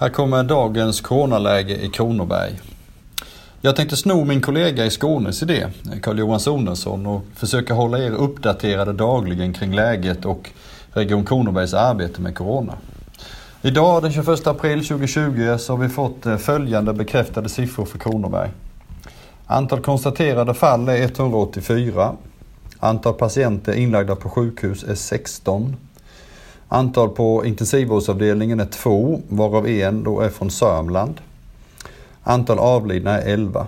Här kommer dagens coronaläge i Kronoberg. Jag tänkte sno min kollega i Skånes idé, Carl-Johan Sonesson, och försöka hålla er uppdaterade dagligen kring läget och Region Kronobergs arbete med Corona. Idag den 21 april 2020 så har vi fått eh, följande bekräftade siffror för Kronoberg. Antal konstaterade fall är 184. Antal patienter inlagda på sjukhus är 16. Antal på intensivvårdsavdelningen är två, varav en då är från Sörmland. Antal avlidna är 11.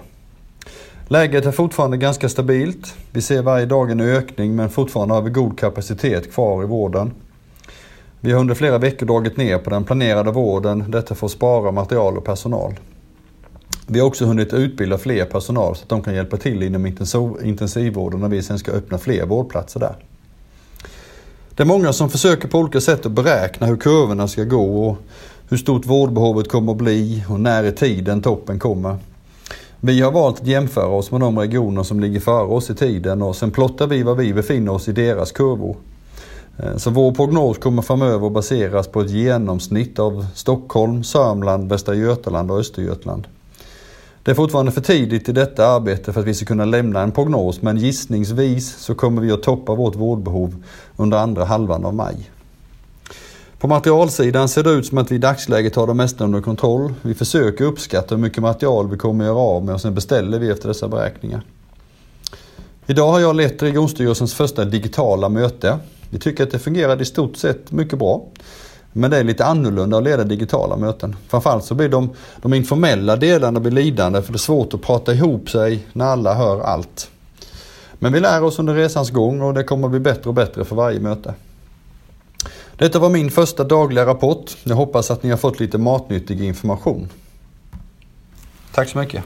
Läget är fortfarande ganska stabilt. Vi ser varje dag en ökning men fortfarande har vi god kapacitet kvar i vården. Vi har under flera veckor dragit ner på den planerade vården, detta för att spara material och personal. Vi har också hunnit utbilda fler personal så att de kan hjälpa till inom intensivvården när vi sen ska öppna fler vårdplatser där. Det är många som försöker på olika sätt att beräkna hur kurvorna ska gå och hur stort vårdbehovet kommer att bli och när i tiden toppen kommer. Vi har valt att jämföra oss med de regioner som ligger före oss i tiden och sen plottar vi var vi befinner oss i deras kurvor. Eh, så vår prognos kommer framöver baseras på ett genomsnitt av Stockholm, Sörmland, Västra Götaland och Östergötland. Det är fortfarande för tidigt i detta arbete för att vi ska kunna lämna en prognos men gissningsvis så kommer vi att toppa vårt vårdbehov under andra halvan av maj. På materialsidan ser det ut som att vi i dagsläget har det mesta under kontroll. Vi försöker uppskatta hur mycket material vi kommer att göra av med och sen beställer vi efter dessa beräkningar. Idag har jag lett Regionstyrelsens första digitala möte. Vi tycker att det fungerade i stort sett mycket bra. Men det är lite annorlunda att leda digitala möten. Framförallt så blir de, de informella delarna blir lidande för det är svårt att prata ihop sig när alla hör allt. Men vi lär oss under resans gång och det kommer att bli bättre och bättre för varje möte. Detta var min första dagliga rapport. Jag hoppas att ni har fått lite matnyttig information. Tack så mycket.